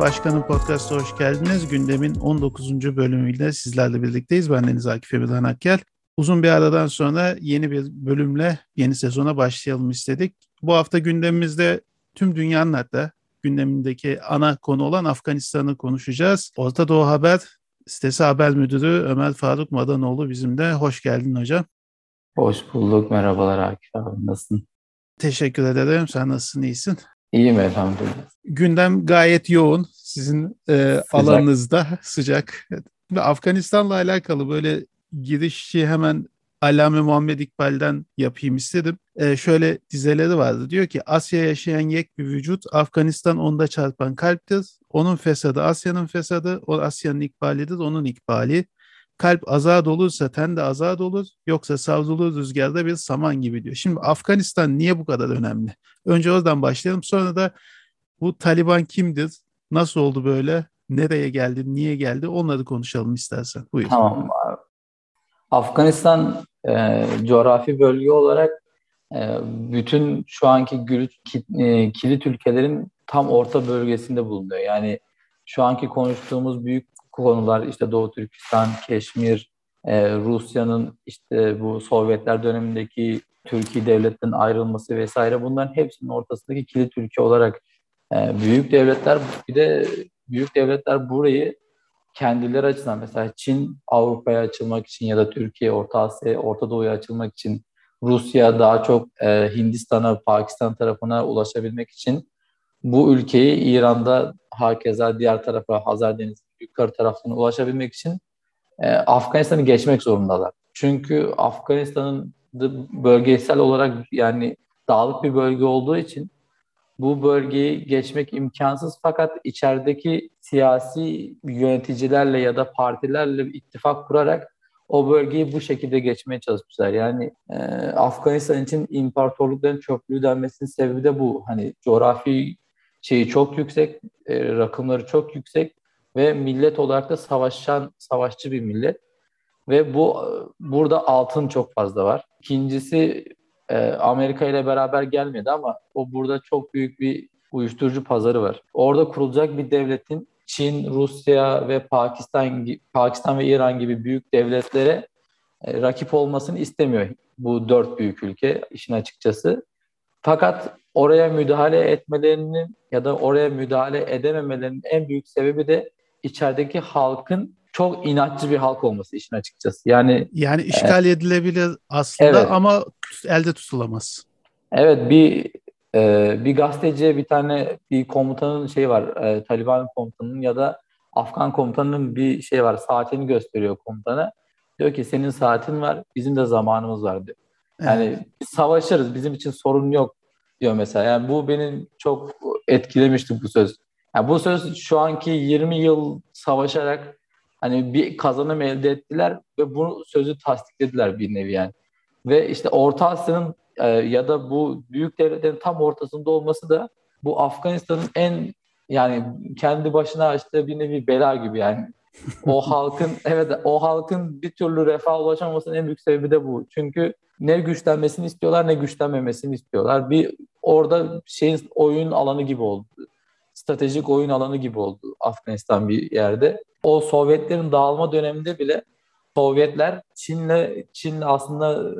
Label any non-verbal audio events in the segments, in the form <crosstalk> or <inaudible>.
Başkanım Podcast'a hoş geldiniz. Gündemin 19. bölümüyle sizlerle birlikteyiz. Ben Deniz Akif Emirhan Akkel. Uzun bir aradan sonra yeni bir bölümle yeni sezona başlayalım istedik. Bu hafta gündemimizde tüm dünyanın hatta gündemindeki ana konu olan Afganistan'ı konuşacağız. Orta Doğu Haber sitesi haber müdürü Ömer Faruk Madanoğlu bizimle. Hoş geldin hocam. Hoş bulduk. Merhabalar Akif abi. Nasılsın? Teşekkür ederim. Sen nasılsın? İyisin? İyiyim elhamdülillah. Gündem gayet yoğun. Sizin e, alanınızda <laughs> sıcak. Ve Afganistan'la alakalı böyle girişi hemen Allame Muhammed İkbal'den yapayım istedim. Ee, şöyle dizeleri vardı. Diyor ki Asya yaşayan yek bir vücut, Afganistan onda çarpan kalptir. Onun fesadı Asya'nın fesadı, o Asya'nın ikbalidir, onun ikbali. Kalp azad olursa ten de azad olur, yoksa savrulur rüzgarda bir saman gibi diyor. Şimdi Afganistan niye bu kadar önemli? Önce oradan başlayalım. Sonra da bu Taliban kimdir? Nasıl oldu böyle? Nereye geldi? Niye geldi? Onları konuşalım istersen. Buyur. Tamam. Afganistan e, coğrafi bölge olarak e, bütün şu anki gürüt, e, kilit ülkelerin tam orta bölgesinde bulunuyor. Yani şu anki konuştuğumuz büyük konular işte Doğu Türkistan, Keşmir, e, Rusya'nın işte bu Sovyetler dönemindeki Türkiye devletten ayrılması vesaire bunların hepsinin ortasındaki kilit ülke olarak e, büyük devletler bir de büyük devletler burayı kendileri açısından mesela Çin Avrupa'ya açılmak için ya da Türkiye Orta Asya, Orta Doğu'ya açılmak için Rusya daha çok e, Hindistan'a, Pakistan tarafına ulaşabilmek için bu ülkeyi İran'da hakeza diğer tarafa Hazar Denizi yukarı tarafına ulaşabilmek için e, Afganistan'ı geçmek zorundalar. Çünkü Afganistan'ın bölgesel olarak yani dağlık bir bölge olduğu için bu bölgeyi geçmek imkansız fakat içerideki siyasi yöneticilerle ya da partilerle ittifak kurarak o bölgeyi bu şekilde geçmeye çalışmışlar. Yani e, Afganistan için imparatorlukların çöplüğü denmesinin sebebi de bu. Hani coğrafi şeyi çok yüksek, e, rakımları çok yüksek ve millet olarak da savaşan, savaşçı bir millet. Ve bu burada altın çok fazla var. İkincisi e, Amerika ile beraber gelmedi ama o burada çok büyük bir uyuşturucu pazarı var. Orada kurulacak bir devletin Çin, Rusya ve Pakistan Pakistan ve İran gibi büyük devletlere e, rakip olmasını istemiyor bu dört büyük ülke işin açıkçası. Fakat oraya müdahale etmelerinin ya da oraya müdahale edememelerinin en büyük sebebi de içerideki halkın çok inatçı bir halk olması işin açıkçası. Yani yani işgal e, edilebilir aslında evet. ama elde tutulamaz. Evet bir e, bir gazeteciye bir tane bir komutanın şey var e, Taliban komutanının ya da Afgan komutanının bir şey var saatini gösteriyor komutana. Diyor ki senin saatin var bizim de zamanımız var diyor. Yani evet. biz savaşırız bizim için sorun yok diyor mesela. Yani bu beni çok etkilemişti bu söz. Yani bu söz şu anki 20 yıl savaşarak hani bir kazanım elde ettiler ve bu sözü tasdiklediler bir nevi yani. Ve işte Orta Asya'nın e, ya da bu büyük devletlerin tam ortasında olması da bu Afganistan'ın en yani kendi başına işte bir nevi bela gibi yani. o <laughs> halkın evet o halkın bir türlü refah ulaşamamasının en büyük sebebi de bu. Çünkü ne güçlenmesini istiyorlar ne güçlenmemesini istiyorlar. Bir orada şeyin oyun alanı gibi oldu. Stratejik oyun alanı gibi oldu Afganistan bir yerde o Sovyetlerin dağılma döneminde bile Sovyetler Çin'le Çin'le aslında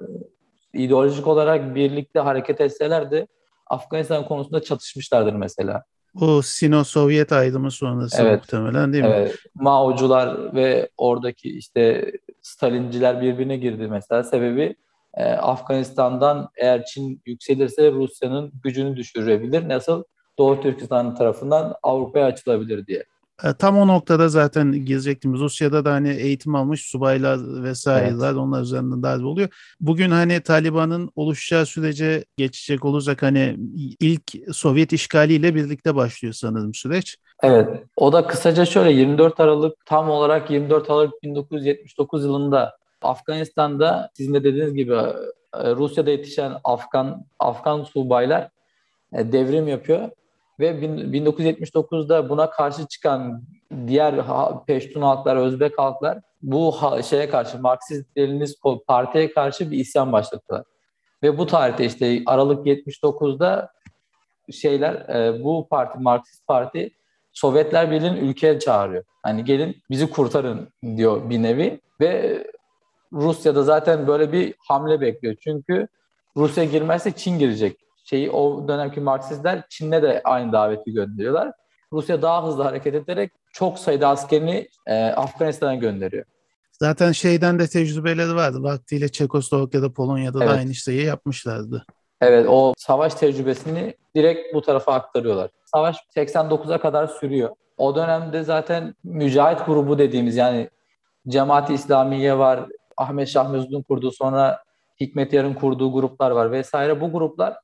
ideolojik olarak birlikte hareket etseler de Afganistan konusunda çatışmışlardır mesela. O Sino-Sovyet ayrımı sonrası evet. muhtemelen değil mi? Evet. Mao'cular ve oradaki işte Stalinciler birbirine girdi mesela. Sebebi e, Afganistan'dan eğer Çin yükselirse Rusya'nın gücünü düşürebilir. Nasıl? Doğu Türkistan tarafından Avrupa'ya açılabilir diye. E, tam o noktada zaten girecektim. Rusya'da da hani eğitim almış subaylar vesaireler evet. onlar üzerinden darbe oluyor. Bugün hani Taliban'ın oluşacağı sürece geçecek olursak hani ilk Sovyet işgaliyle birlikte başlıyor sanırım süreç. Evet. O da kısaca şöyle 24 Aralık tam olarak 24 Aralık 1979 yılında Afganistan'da sizin de dediğiniz gibi e, Rusya'da yetişen Afgan Afgan subaylar e, devrim yapıyor ve 1979'da buna karşı çıkan diğer Peştun halklar, Özbek halklar bu şeye karşı Marksist-Leninist partiye karşı bir isyan başlattılar. Ve bu tarihte işte Aralık 79'da şeyler e, bu parti Marksist Parti Sovyetler Birliği'nin ülkeye çağırıyor. Hani gelin bizi kurtarın diyor bir nevi ve Rusya'da zaten böyle bir hamle bekliyor. Çünkü Rusya girmezse Çin girecek. Şeyi o dönemki Marksistler Çin'e de aynı daveti gönderiyorlar. Rusya daha hızlı hareket ederek çok sayıda askerini e, Afganistan'a gönderiyor. Zaten şeyden de tecrübeleri vardı. Vaktiyle Çekoslovakya'da, Polonya'da evet. da aynı şeyi yapmışlardı. Evet o savaş tecrübesini direkt bu tarafa aktarıyorlar. Savaş 89'a kadar sürüyor. O dönemde zaten mücahit grubu dediğimiz yani Cemaat-i İslamiye var, Ahmet Şah Mesud'un kurduğu sonra Hikmet Yar'ın kurduğu gruplar var vesaire. Bu gruplar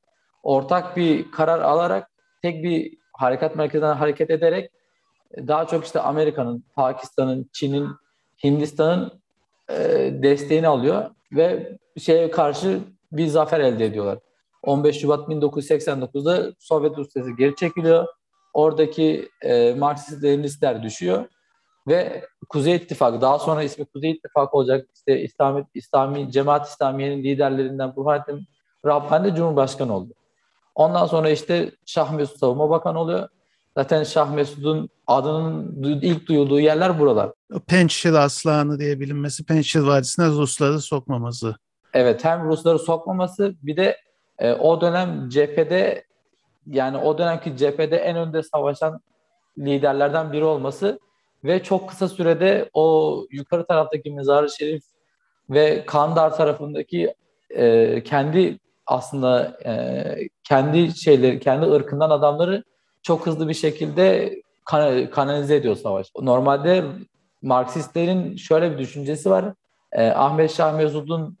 ortak bir karar alarak tek bir harekat merkezinden hareket ederek daha çok işte Amerika'nın, Pakistan'ın, Çin'in, Hindistan'ın e, desteğini alıyor ve şeye karşı bir zafer elde ediyorlar. 15 Şubat 1989'da Sovyet Rusyası geri çekiliyor. Oradaki e, Marksist Leninistler düşüyor ve Kuzey İttifakı daha sonra ismi Kuzey İttifakı olacak işte İslami, İslami Cemaat İslamiye'nin liderlerinden Burhanettin Rabbani de Cumhurbaşkanı oldu. Ondan sonra işte Şah Mesut Savunma Bakanı oluyor. Zaten Şah Mesud'un adının ilk duyulduğu yerler buralar. Pençil Aslanı diye bilinmesi, Pençil Vadisi'ne Rusları sokmaması. Evet hem Rusları sokmaması bir de e, o dönem cephede yani o dönemki cephede en önde savaşan liderlerden biri olması ve çok kısa sürede o yukarı taraftaki Mezar-ı Şerif ve Kandar tarafındaki e, kendi aslında e, kendi şeyleri, kendi ırkından adamları çok hızlı bir şekilde kan kanalize ediyor savaş. Normalde Marksistlerin şöyle bir düşüncesi var. E, Ahmet Şah Mesud'un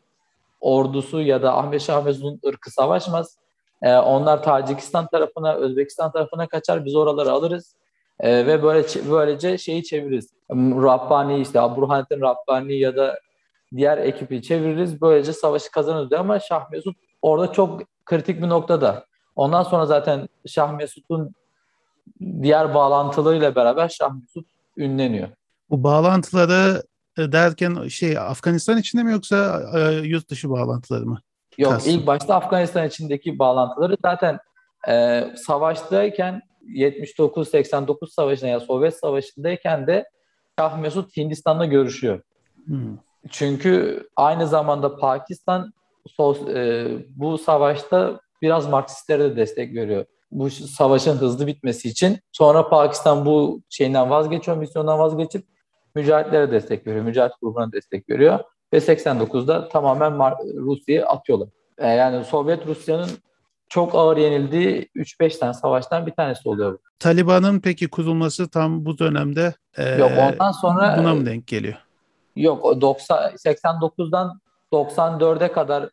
ordusu ya da Ahmet Şah Mesud'un ırkı savaşmaz. E, onlar Tacikistan tarafına, Özbekistan tarafına kaçar. Biz oraları alırız. E, ve böyle böylece şeyi çeviririz. Rabbani işte Burhanettin Rabbani ya da diğer ekibi çeviririz. Böylece savaşı kazanırız diyor ama Şah Mesut orada çok kritik bir noktada. Ondan sonra zaten Şah Mesut'un diğer bağlantılarıyla beraber Şah Mesut ünleniyor. Bu bağlantıları e, derken şey Afganistan içinde mi yoksa e, yurt dışı bağlantıları mı? Yok Kastım. ilk başta Afganistan içindeki bağlantıları zaten e, savaştayken 79-89 savaşında ya Sovyet savaşındayken de Şah Mesut Hindistan'da görüşüyor. Hmm. Çünkü aynı zamanda Pakistan sos, e, bu savaşta biraz Marksistlere de destek veriyor. Bu savaşın hızlı bitmesi için. Sonra Pakistan bu şeyinden vazgeçiyor, misyondan vazgeçip mücahitlere destek veriyor. Mücahit grubuna destek veriyor. Ve 89'da tamamen Rusya'yı atıyorlar. E, yani Sovyet Rusya'nın çok ağır yenildiği 3-5 tane savaştan bir tanesi oluyor bu. Taliban'ın peki kurulması tam bu dönemde e, yok ondan sonra buna mı denk geliyor? Yok 90 89'dan 94'e kadar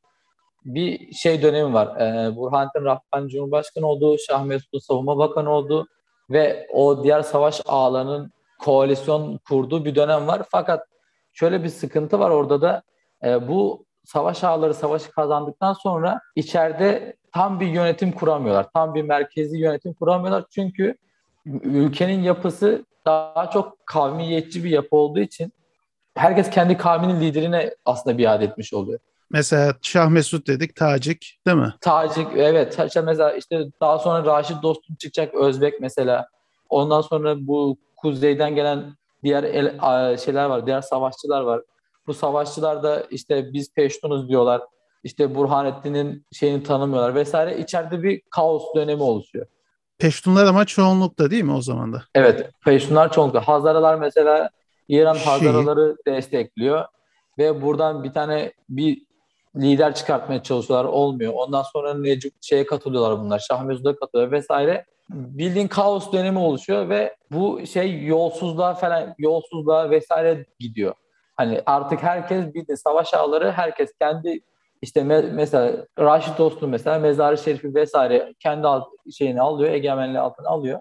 bir şey dönemi var. Ee, Burhanettin Rahman Cumhurbaşkanı oldu, Şah Mesut Savunma Bakanı oldu ve o diğer savaş ağlarının koalisyon kurduğu bir dönem var. Fakat şöyle bir sıkıntı var orada da e, bu savaş ağları savaşı kazandıktan sonra içeride tam bir yönetim kuramıyorlar. Tam bir merkezi yönetim kuramıyorlar. Çünkü ülkenin yapısı daha çok kavmiyetçi bir yapı olduğu için herkes kendi kavminin liderine aslında biat etmiş oluyor. Mesela Şah Mesut dedik Tacik değil mi? Tacik evet. Mesela işte daha sonra Raşit Dostum çıkacak Özbek mesela. Ondan sonra bu kuzeyden gelen diğer el, şeyler var. Diğer savaşçılar var. Bu savaşçılar da işte biz Peştunuz diyorlar. İşte Burhanettin'in şeyini tanımıyorlar vesaire. İçeride bir kaos dönemi oluşuyor. Peştunlar ama çoğunlukta değil mi o zaman da? Evet. Peştunlar çoğunlukta. Hazaralar mesela İran şey... Hazaraları destekliyor. Ve buradan bir tane bir lider çıkartmaya çalışıyorlar. Olmuyor. Ondan sonra Necip şeye katılıyorlar bunlar. Şah Mesud'a katılıyor vesaire. Bildiğin kaos dönemi oluşuyor ve bu şey yolsuzluğa falan yolsuzluğa vesaire gidiyor. Hani artık herkes bildiğin savaş ağları herkes kendi işte me- mesela Raşit Dostum mesela Mezarı Şerifi vesaire kendi alt- şeyini alıyor, egemenliği altına alıyor.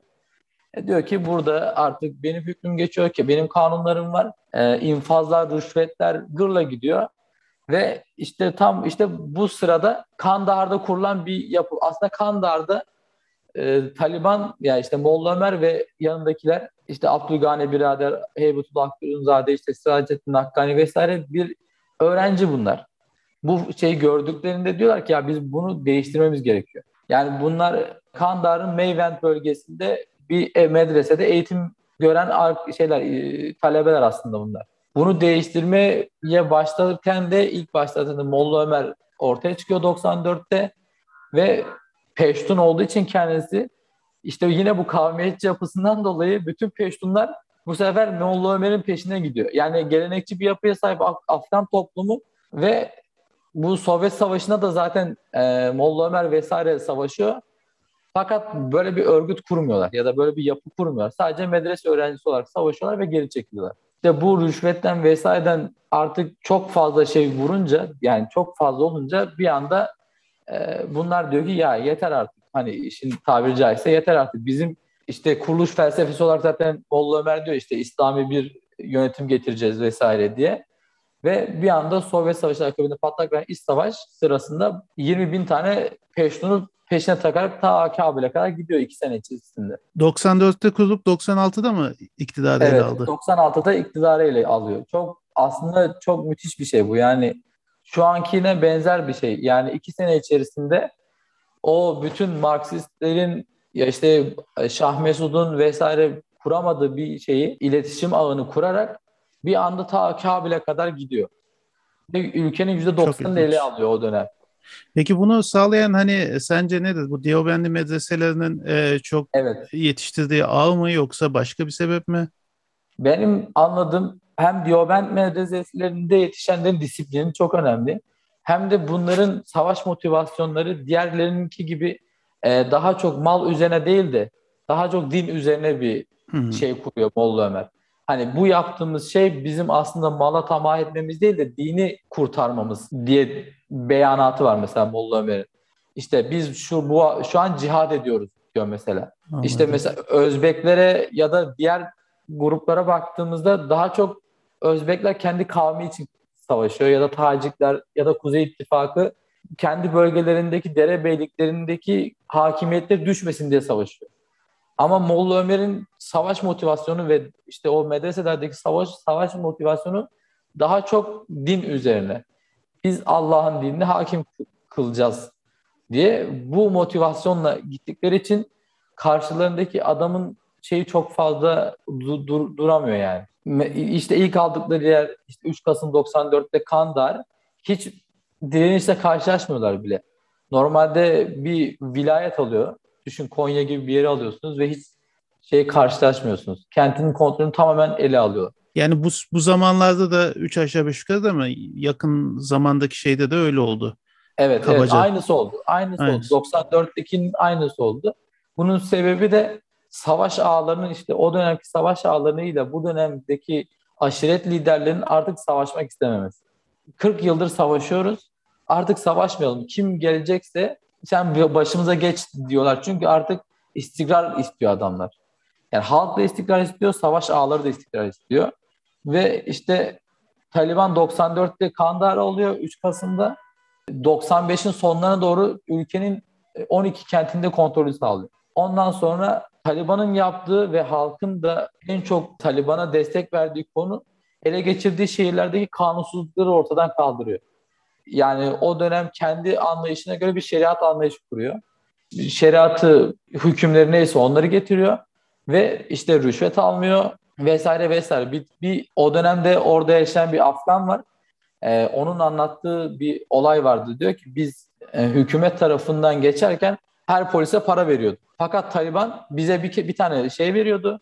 E diyor ki burada artık benim hükmüm geçiyor ki benim kanunlarım var. E, infazlar, rüşvetler gırla gidiyor. Ve işte tam işte bu sırada Kandahar'da kurulan bir yapı. Aslında Kandahar'da e, Taliban ya işte Molla Ömer ve yanındakiler işte Abdülgane Birader, Heybetullah Akgürünzade, işte Siracettin Hakkani vesaire bir öğrenci bunlar. Bu şeyi gördüklerinde diyorlar ki ya biz bunu değiştirmemiz gerekiyor. Yani bunlar Kandahar'ın Meyvent bölgesinde bir medresede eğitim gören şeyler, e, talebeler aslında bunlar. Bunu değiştirmeye başlarken de ilk başladığında Molla Ömer ortaya çıkıyor 94'te ve Peştun olduğu için kendisi işte yine bu kavmiyetçi yapısından dolayı bütün Peştunlar bu sefer Molla Ömer'in peşine gidiyor. Yani gelenekçi bir yapıya sahip Af- Afgan toplumu ve bu Sovyet Savaşı'nda da zaten e, Molla Ömer vesaire savaşıyor. Fakat böyle bir örgüt kurmuyorlar ya da böyle bir yapı kurmuyorlar. Sadece medrese öğrencisi olarak savaşıyorlar ve geri çekiliyorlar. İşte bu rüşvetten vesaireden artık çok fazla şey vurunca yani çok fazla olunca bir anda e, bunlar diyor ki ya yeter artık. Hani işin tabiri caizse yeter artık. Bizim işte kuruluş felsefesi olarak zaten Molla Ömer diyor işte İslami bir yönetim getireceğiz vesaire diye. Ve bir anda Sovyet Savaşı akabinde patlak veren iç savaş sırasında 20 bin tane Peştun'u peşine takarak ta Kabil'e kadar gidiyor iki sene içerisinde. 94'te kurulup 96'da mı iktidarı evet, ele aldı? 96'da iktidarı ele alıyor. Çok aslında çok müthiş bir şey bu. Yani şu ankine benzer bir şey. Yani iki sene içerisinde o bütün Marksistlerin ya işte Şah Mesud'un vesaire kuramadığı bir şeyi iletişim ağını kurarak bir anda ta Kabil'e kadar gidiyor. Ve ülkenin %90'ını ele alıyor o dönem. Peki bunu sağlayan hani sence nedir? Bu Diyobendi medreselerinin e, çok evet. yetiştirdiği ağ mı yoksa başka bir sebep mi? Benim anladığım hem Diyobend medreselerinde yetişenlerin disiplini çok önemli. Hem de bunların savaş motivasyonları diğerlerininki gibi e, daha çok mal üzerine değil de daha çok din üzerine bir hmm. şey kuruyor Molla Ömer. Hani bu yaptığımız şey bizim aslında mala tamah etmemiz değil de dini kurtarmamız diye beyanatı var mesela Molla Ömer'in. İşte biz şu bu şu an cihad ediyoruz diyor mesela. Anladım. İşte mesela Özbeklere ya da diğer gruplara baktığımızda daha çok Özbekler kendi kavmi için savaşıyor ya da Tacikler ya da Kuzey İttifakı kendi bölgelerindeki derebeyliklerindeki hakimiyetler düşmesin diye savaşıyor. Ama Molla Ömer'in savaş motivasyonu ve işte o medreselerdeki savaş savaş motivasyonu daha çok din üzerine. Biz Allah'ın dinini hakim kılacağız diye bu motivasyonla gittikleri için karşılarındaki adamın şeyi çok fazla du- dur- duramıyor yani. İşte ilk aldıkları yer işte 3 Kasım 94'te Kandar hiç direnişle karşılaşmıyorlar bile. Normalde bir vilayet alıyor düşün Konya gibi bir yeri alıyorsunuz ve hiç şey karşılaşmıyorsunuz. Kentinin kontrolünü tamamen ele alıyor. Yani bu bu zamanlarda da 3 aşağı 5 yukarı da mı yakın zamandaki şeyde de öyle oldu. Evet, evet aynısı oldu. Aynısı, aynısı. oldu. 94'tekinin aynısı oldu. Bunun sebebi de savaş ağlarının işte o dönemki savaş ağlarıyla bu dönemdeki aşiret liderlerinin artık savaşmak istememesi. 40 yıldır savaşıyoruz. Artık savaşmayalım. Kim gelecekse sen başımıza geç diyorlar. Çünkü artık istikrar istiyor adamlar. Yani halk da istikrar istiyor, savaş ağları da istikrar istiyor. Ve işte Taliban 94'te Kandahar oluyor 3 Kasım'da. 95'in sonlarına doğru ülkenin 12 kentinde kontrolü sağlıyor. Ondan sonra Taliban'ın yaptığı ve halkın da en çok Taliban'a destek verdiği konu ele geçirdiği şehirlerdeki kanunsuzlukları ortadan kaldırıyor. Yani o dönem kendi anlayışına göre bir şeriat anlayışı kuruyor. Şeriatı, hükümleri neyse onları getiriyor ve işte rüşvet almıyor vesaire vesaire. Bir, bir o dönemde orada yaşayan bir Afgan var. Ee, onun anlattığı bir olay vardı. Diyor ki biz e, hükümet tarafından geçerken her polise para veriyordu. Fakat Taliban bize bir, bir tane şey veriyordu,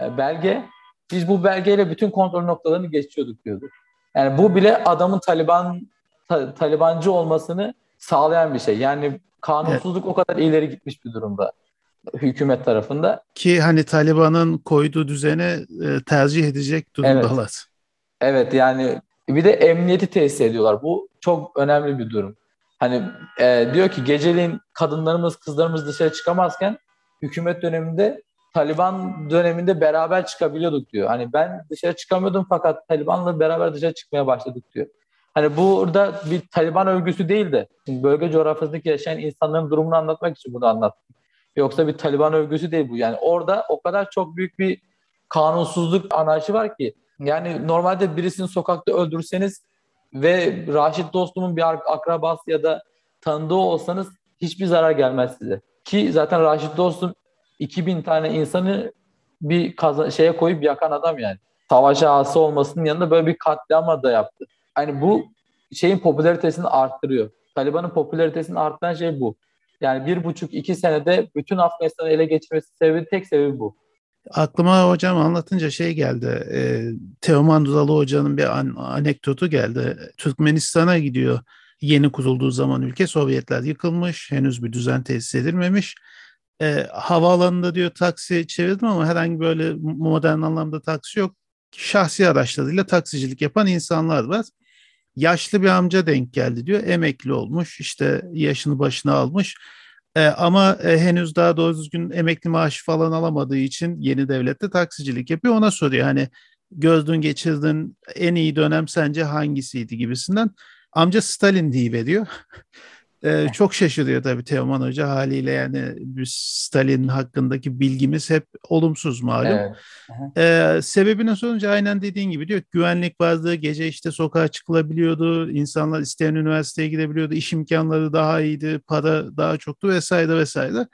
e, belge. Biz bu belgeyle bütün kontrol noktalarını geçiyorduk diyordu. Yani bu bile adamın Taliban ta, Talibancı olmasını sağlayan bir şey. Yani kanunsuzluk evet. o kadar ileri gitmiş bir durumda hükümet tarafında. Ki hani Taliban'ın koyduğu düzene e, tercih edecek durumdalar. Evet. evet yani bir de emniyeti tesis ediyorlar. Bu çok önemli bir durum. Hani e, diyor ki geceliğin kadınlarımız, kızlarımız dışarı çıkamazken hükümet döneminde Taliban döneminde beraber çıkabiliyorduk diyor. Hani ben dışarı çıkamıyordum fakat Taliban'la beraber dışarı çıkmaya başladık diyor. Hani burada bir Taliban övgüsü değil de bölge coğrafyasındaki yaşayan insanların durumunu anlatmak için bunu anlattım. Yoksa bir Taliban övgüsü değil bu. Yani orada o kadar çok büyük bir kanunsuzluk anarşi var ki yani normalde birisini sokakta öldürseniz ve Raşit Dostum'un bir akrabası ya da tanıdığı olsanız hiçbir zarar gelmez size. Ki zaten Raşit Dostum 2000 tane insanı bir kaza, şeye koyup yakan adam yani. Savaş ağası olmasının yanında böyle bir katliam da yaptı. Hani bu şeyin popülaritesini arttırıyor. Taliban'ın popülaritesini arttıran şey bu. Yani bir buçuk iki senede bütün Afganistan'ı ele geçirmesi sebebi tek sebebi bu. Aklıma hocam anlatınca şey geldi. E, Teoman Dudalı hocanın bir an, anekdotu geldi. Türkmenistan'a gidiyor. Yeni kurulduğu zaman ülke Sovyetler yıkılmış. Henüz bir düzen tesis edilmemiş. E, havaalanında diyor taksi çevirdim ama herhangi böyle modern anlamda taksi yok. Şahsi araçlarıyla taksicilik yapan insanlar var yaşlı bir amca denk geldi diyor. Emekli olmuş işte yaşını başına almış. E, ama e, henüz daha doğru düzgün emekli maaşı falan alamadığı için yeni devlette taksicilik yapıyor. Ona soruyor hani gördüğün geçirdiğin en iyi dönem sence hangisiydi gibisinden. Amca Stalin diye veriyor. Ee, çok şaşırıyor tabii Teoman Hoca haliyle yani Stalin hakkındaki bilgimiz hep olumsuz malum. Evet. Ee, sebebini sorunca aynen dediğin gibi diyor güvenlik vardı, gece işte sokağa çıkılabiliyordu, insanlar isteyen üniversiteye gidebiliyordu, iş imkanları daha iyiydi, para daha çoktu vesaire vesaire.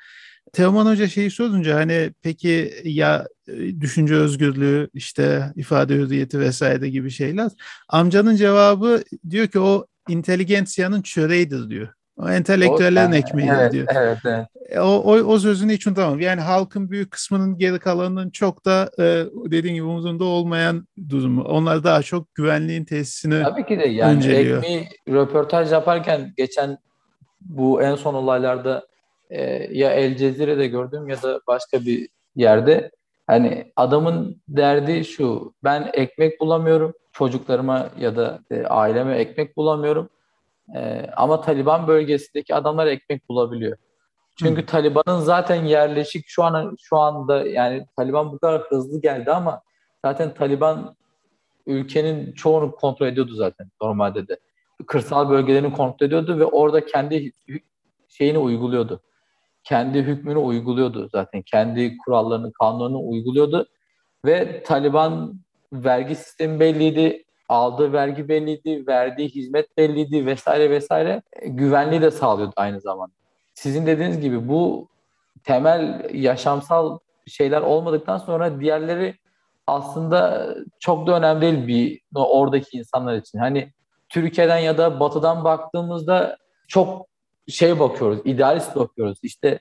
Teoman Hoca şeyi sorunca hani peki ya e, düşünce özgürlüğü işte ifade hürriyeti vesaire gibi şeyler. Amcanın cevabı diyor ki o inteligensiyanın çöreğidir diyor. O entelektüellerin o, ekmeği evet, diyor. Evet, evet. E, o, o, o sözünü hiç unutamam. Yani halkın büyük kısmının geri kalanının çok da e, dediğin gibi umudunda olmayan durumu. Onlar daha çok güvenliğin tesisini Tabii ki de yani önceliyor. ekmeği röportaj yaparken geçen bu en son olaylarda e, ya El Cezire'de gördüm ya da başka bir yerde hani adamın derdi şu ben ekmek bulamıyorum çocuklarıma ya da e, aileme ekmek bulamıyorum ee, ama Taliban bölgesindeki adamlar ekmek bulabiliyor. Çünkü Hı. Taliban'ın zaten yerleşik şu an şu anda yani Taliban bu kadar hızlı geldi ama zaten Taliban ülkenin çoğunu kontrol ediyordu zaten normalde de. Kırsal bölgelerini kontrol ediyordu ve orada kendi şeyini uyguluyordu. Kendi hükmünü uyguluyordu zaten. Kendi kurallarını, kanunlarını uyguluyordu. Ve Taliban vergi sistemi belliydi aldığı vergi belliydi, verdiği hizmet belliydi vesaire vesaire. E, güvenliği de sağlıyordu aynı zamanda. Sizin dediğiniz gibi bu temel yaşamsal şeyler olmadıktan sonra diğerleri aslında çok da önemli değil bir oradaki insanlar için. Hani Türkiye'den ya da Batı'dan baktığımızda çok şey bakıyoruz, idealist bakıyoruz. İşte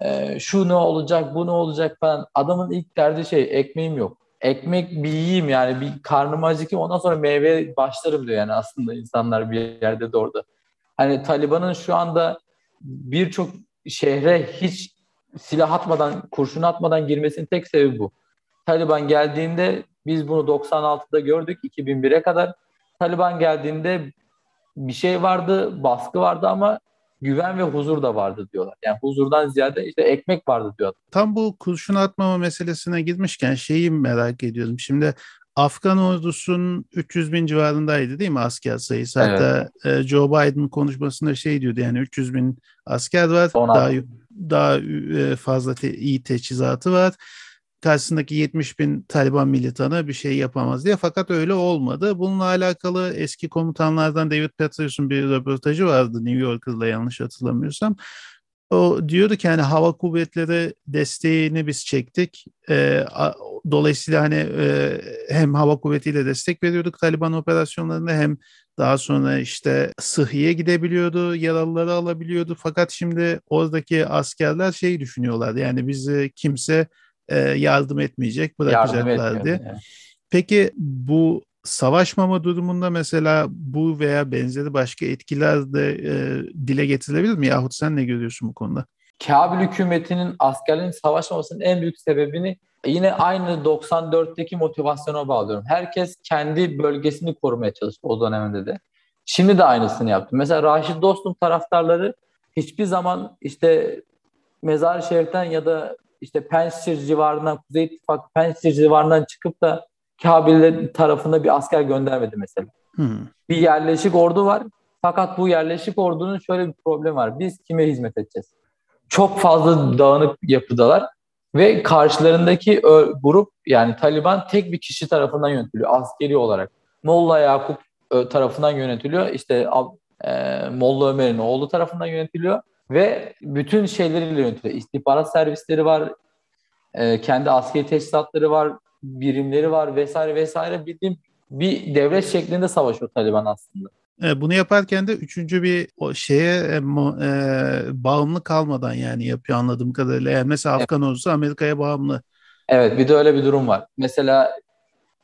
e, şu ne olacak, bu ne olacak falan. Adamın ilk derdi şey ekmeğim yok ekmek bir yiyeyim yani bir karnım acıkayım ondan sonra meyve başlarım diyor yani aslında insanlar bir yerde de orada. Hani Taliban'ın şu anda birçok şehre hiç silah atmadan, kurşun atmadan girmesinin tek sebebi bu. Taliban geldiğinde biz bunu 96'da gördük 2001'e kadar. Taliban geldiğinde bir şey vardı, baskı vardı ama güven ve huzur da vardı diyorlar. Yani huzurdan ziyade işte ekmek vardı diyor. Tam bu kurşun atmama meselesine gitmişken şeyi merak ediyorum. Şimdi Afgan ordusunun 300 bin civarındaydı değil mi asker sayısı? Evet. Hatta e, Joe Biden konuşmasında şey diyordu yani 300 bin asker var. Daha, daha e, fazla te, iyi teçhizatı var karşısındaki 70 bin Taliban militanı bir şey yapamaz diye. Fakat öyle olmadı. Bununla alakalı eski komutanlardan David Petraeus'un bir röportajı vardı New Yorker'da yanlış hatırlamıyorsam. O diyordu ki hani hava kuvvetleri desteğini biz çektik. E, dolayısıyla hani e, hem hava kuvvetiyle destek veriyorduk Taliban operasyonlarında hem daha sonra işte Sıhhiye gidebiliyordu, yaralıları alabiliyordu. Fakat şimdi oradaki askerler şey düşünüyorlar yani bizi kimse e, yardım etmeyecek, bırakacaklardı. Yani. Peki bu savaşmama durumunda mesela bu veya benzeri başka etkiler de e, dile getirilebilir mi? Yahut sen ne görüyorsun bu konuda? Kabil hükümetinin askerlerin savaşmamasının en büyük sebebini yine aynı 94'teki motivasyona bağlıyorum. Herkes kendi bölgesini korumaya çalıştı o dönemde de. Şimdi de aynısını yaptı. Mesela Raşid Dostum taraftarları hiçbir zaman işte Mezar-ı Şerif'ten ya da işte Pençir civarından, Kuzey İttifak Pençir civarından çıkıp da Kabil tarafında bir asker göndermedi mesela. Hmm. Bir yerleşik ordu var. Fakat bu yerleşik ordunun şöyle bir problemi var. Biz kime hizmet edeceğiz? Çok fazla dağınık yapıdalar ve karşılarındaki grup yani Taliban tek bir kişi tarafından yönetiliyor askeri olarak. Molla Yakup tarafından yönetiliyor. İşte e, Molla Ömer'in oğlu tarafından yönetiliyor ve bütün şeyleriyle yönetiliyor. İstihbarat servisleri var, e, kendi askeri teçhizatları var, birimleri var vesaire vesaire bildiğim bir devlet şeklinde savaşıyor Taliban aslında. E, bunu yaparken de üçüncü bir o şeye e, e, bağımlı kalmadan yani yapıyor anladığım kadarıyla. Yani mesela Afgan evet. ordusu Amerika'ya bağımlı. Evet bir de öyle bir durum var. Mesela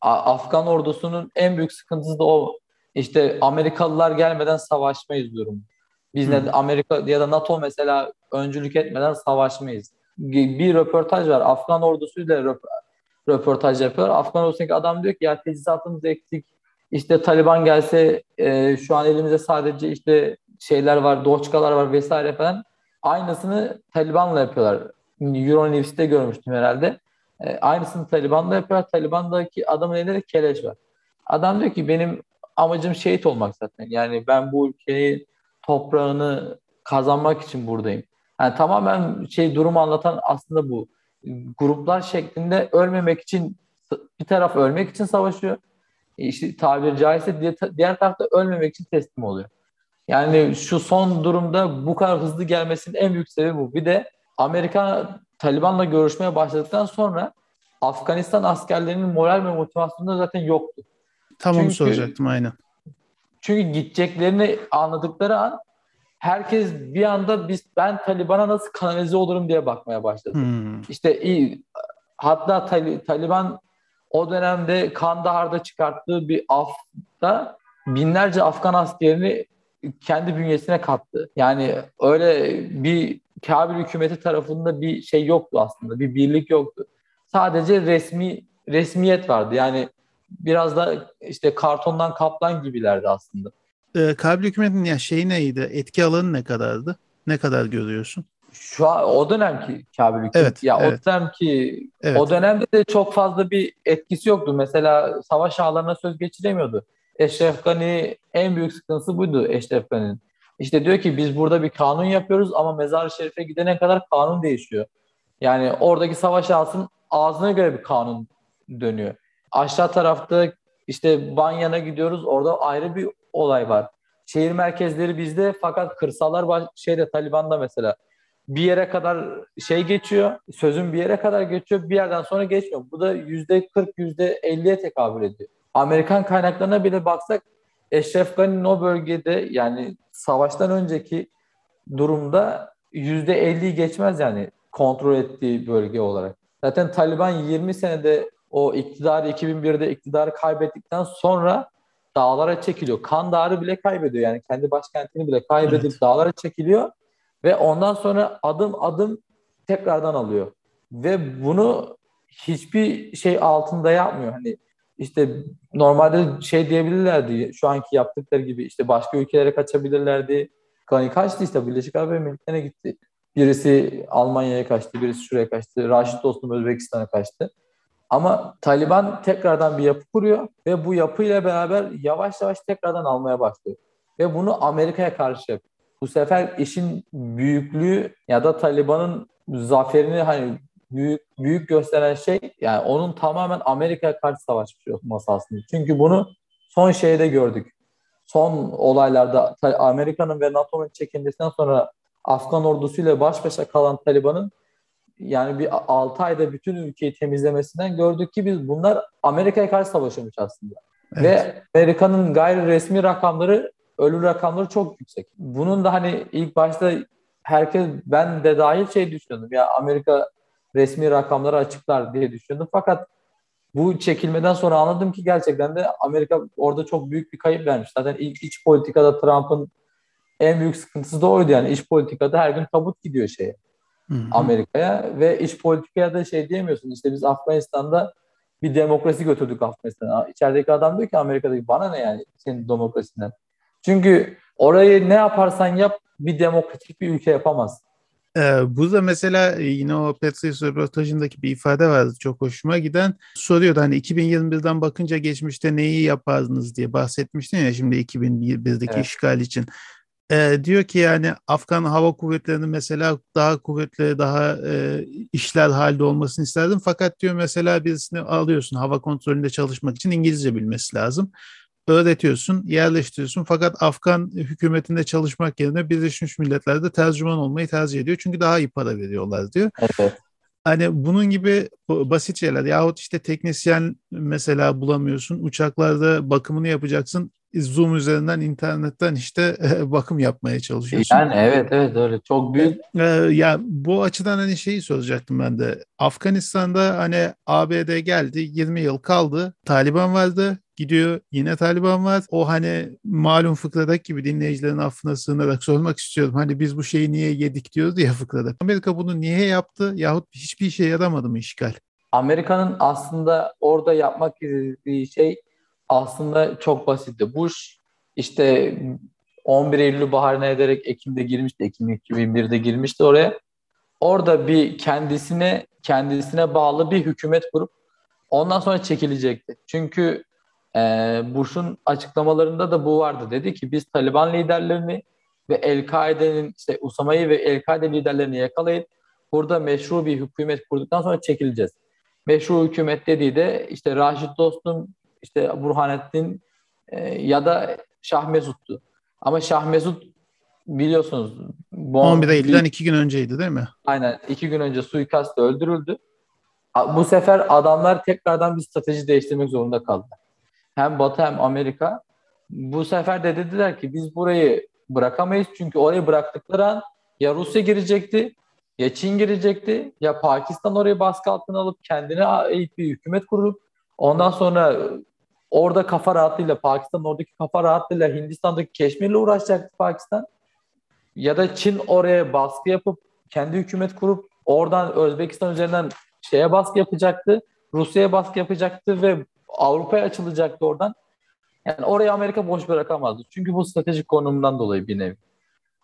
Afgan ordusunun en büyük sıkıntısı da o işte Amerikalılar gelmeden savaşmayız durumu. Biz ne Amerika ya da NATO mesela öncülük etmeden savaşmayız. Bir röportaj var. Afgan ordusuyla röp röportaj yapıyor. Afgan ordusundaki adam diyor ki ya teçhizatımız eksik. İşte Taliban gelse e, şu an elimizde sadece işte şeyler var, doçkalar var vesaire falan. Aynısını Taliban'la yapıyorlar. Euronews'te görmüştüm herhalde. E, aynısını Taliban'da yapıyorlar. Taliban'daki adamın elinde de keleş var. Adam diyor ki benim amacım şehit olmak zaten. Yani ben bu ülkeyi toprağını kazanmak için buradayım. Yani tamamen şey durumu anlatan aslında bu. Gruplar şeklinde ölmemek için bir taraf ölmek için savaşıyor. İşte tabiri caizse diğer tarafta ölmemek için teslim oluyor. Yani şu son durumda bu kadar hızlı gelmesinin en büyük sebebi bu. Bir de Amerika Taliban'la görüşmeye başladıktan sonra Afganistan askerlerinin moral ve motivasyonu zaten yoktu. Tam çünkü, onu soracaktım aynen. Çünkü gideceklerini anladıkları an herkes bir anda biz ben Taliban'a nasıl kanalize olurum diye bakmaya başladı. Hmm. İşte iyi hatta Tali, Taliban o dönemde Kandahar'da çıkarttığı bir afta binlerce Afgan askerini kendi bünyesine kattı. Yani öyle bir Kabil hükümeti tarafında bir şey yoktu aslında. Bir birlik yoktu. Sadece resmi resmiyet vardı. Yani biraz da işte kartondan kaplan gibilerdi aslında. Ee, Kabil hükümetinin ya şeyi neydi? Etki alanı ne kadardı? Ne kadar görüyorsun? Şu an o dönemki Kabil hükümeti. Evet, ya evet. o dönemki evet. o dönemde de çok fazla bir etkisi yoktu. Mesela savaş ağlarına söz geçiremiyordu. Eşref Gani en büyük sıkıntısı buydu Eşref Gani'nin. İşte diyor ki biz burada bir kanun yapıyoruz ama Mezar-ı Şerif'e gidene kadar kanun değişiyor. Yani oradaki savaş ağasının ağzına göre bir kanun dönüyor. Aşağı tarafta işte Banyan'a gidiyoruz. Orada ayrı bir olay var. Şehir merkezleri bizde fakat kırsallar baş, şeyde Taliban'da mesela bir yere kadar şey geçiyor. Sözün bir yere kadar geçiyor. Bir yerden sonra geçmiyor. Bu da yüzde 40 yüzde 50'ye tekabül ediyor. Amerikan kaynaklarına bile baksak Eşref Gani'nin o bölgede yani savaştan önceki durumda yüzde 50'yi geçmez yani kontrol ettiği bölge olarak. Zaten Taliban 20 senede o iktidarı 2001'de iktidarı kaybettikten sonra dağlara çekiliyor. Kandahar'ı bile kaybediyor yani kendi başkentini bile kaybedip evet. dağlara çekiliyor ve ondan sonra adım adım tekrardan alıyor. Ve bunu hiçbir şey altında yapmıyor. Hani işte normalde şey diyebilirlerdi şu anki yaptıkları gibi işte başka ülkelere kaçabilirlerdi. Hani kaçtı işte Birleşik Arap Emirlikleri'ne gitti. Birisi Almanya'ya kaçtı, birisi şuraya kaçtı. Raşit Dostum Özbekistan'a kaçtı. Ama Taliban tekrardan bir yapı kuruyor ve bu yapıyla beraber yavaş yavaş tekrardan almaya başlıyor. Ve bunu Amerika'ya karşı yapıyor. Bu sefer işin büyüklüğü ya da Taliban'ın zaferini hani büyük büyük gösteren şey yani onun tamamen Amerika'ya karşı savaşmış olması aslında. Çünkü bunu son şeyde gördük. Son olaylarda Amerika'nın ve NATO'nun çekilmesinden sonra Afgan ordusuyla baş başa kalan Taliban'ın yani bir 6 ayda bütün ülkeyi temizlemesinden gördük ki biz bunlar Amerika'ya karşı savaşmış aslında. Evet. Ve Amerika'nın gayri resmi rakamları, ölü rakamları çok yüksek. Bunun da hani ilk başta herkes ben de dahil şey düşünüyordum. Ya Amerika resmi rakamları açıklar diye düşünüyordum. Fakat bu çekilmeden sonra anladım ki gerçekten de Amerika orada çok büyük bir kayıp vermiş. Zaten ilk iç politikada Trump'ın en büyük sıkıntısı da oydu yani iç politikada her gün tabut gidiyor şeye. Amerika'ya ve iç politikaya da şey diyemiyorsun. İşte biz Afganistan'da bir demokrasi götürdük Afganistan'a. İçerideki adam diyor ki Amerika'daki bana ne yani senin demokrasinden. Çünkü orayı ne yaparsan yap bir demokratik bir ülke yapamaz. Ee, bu da mesela e, yine o Petrus röportajındaki bir ifade vardı çok hoşuma giden. Soruyordu hani 2021'den bakınca geçmişte neyi yapardınız diye bahsetmiştin ya şimdi 2001'deki evet. işgal için. E, diyor ki yani Afgan Hava Kuvvetleri'nin mesela daha kuvvetli, daha e, işler halde olmasını isterdim. Fakat diyor mesela birisini alıyorsun hava kontrolünde çalışmak için İngilizce bilmesi lazım. Öğretiyorsun, yerleştiriyorsun. Fakat Afgan hükümetinde çalışmak yerine Birleşmiş Milletler'de tercüman olmayı tercih ediyor. Çünkü daha iyi para veriyorlar diyor. Evet. Hani bunun gibi basit şeyler yahut işte teknisyen mesela bulamıyorsun. Uçaklarda bakımını yapacaksın. Zoom üzerinden internetten işte <laughs> bakım yapmaya çalışıyorsun. Yani evet evet öyle çok büyük. Ee, ya bu açıdan hani şeyi soracaktım ben de. Afganistan'da hani ABD geldi 20 yıl kaldı. Taliban vardı gidiyor yine Taliban var. O hani malum fıkradaki gibi dinleyicilerin affına sığınarak sormak istiyorum. Hani biz bu şeyi niye yedik diyordu ya fıkrada. Amerika bunu niye yaptı yahut hiçbir işe yaramadı mı işgal? Amerika'nın aslında orada yapmak istediği şey aslında çok basitti. Bush işte 11 Eylül baharına ederek Ekim'de girmişti. Ekim 2001'de girmişti oraya. Orada bir kendisine kendisine bağlı bir hükümet kurup ondan sonra çekilecekti. Çünkü e, Bush'un açıklamalarında da bu vardı. Dedi ki biz Taliban liderlerini ve El-Kaide'nin işte Usama'yı ve El-Kaide liderlerini yakalayıp burada meşru bir hükümet kurduktan sonra çekileceğiz. Meşru hükümet dediği de işte Raşid Dostum, işte Burhanettin e, ya da Şah Mesut'tu. Ama Şah Mesut biliyorsunuz. Bu 11 Eylül'den iki gün önceydi değil mi? Aynen. iki gün önce suikastla öldürüldü. Bu sefer adamlar tekrardan bir strateji değiştirmek zorunda kaldılar. Hem Batı hem Amerika. Bu sefer de dediler ki biz burayı bırakamayız. Çünkü orayı bıraktıkları an ya Rusya girecekti ya Çin girecekti ya Pakistan orayı baskı altına alıp kendine ait bir hükümet kurup ondan sonra orada kafa rahatlığıyla Pakistan oradaki kafa rahatlığıyla Hindistan'daki Keşmir'le uğraşacaktı Pakistan. Ya da Çin oraya baskı yapıp kendi hükümet kurup oradan Özbekistan üzerinden şeye baskı yapacaktı. Rusya'ya baskı yapacaktı ve Avrupa'ya açılacaktı oradan. Yani orayı Amerika boş bırakamazdı. Çünkü bu stratejik konumundan dolayı bir nevi.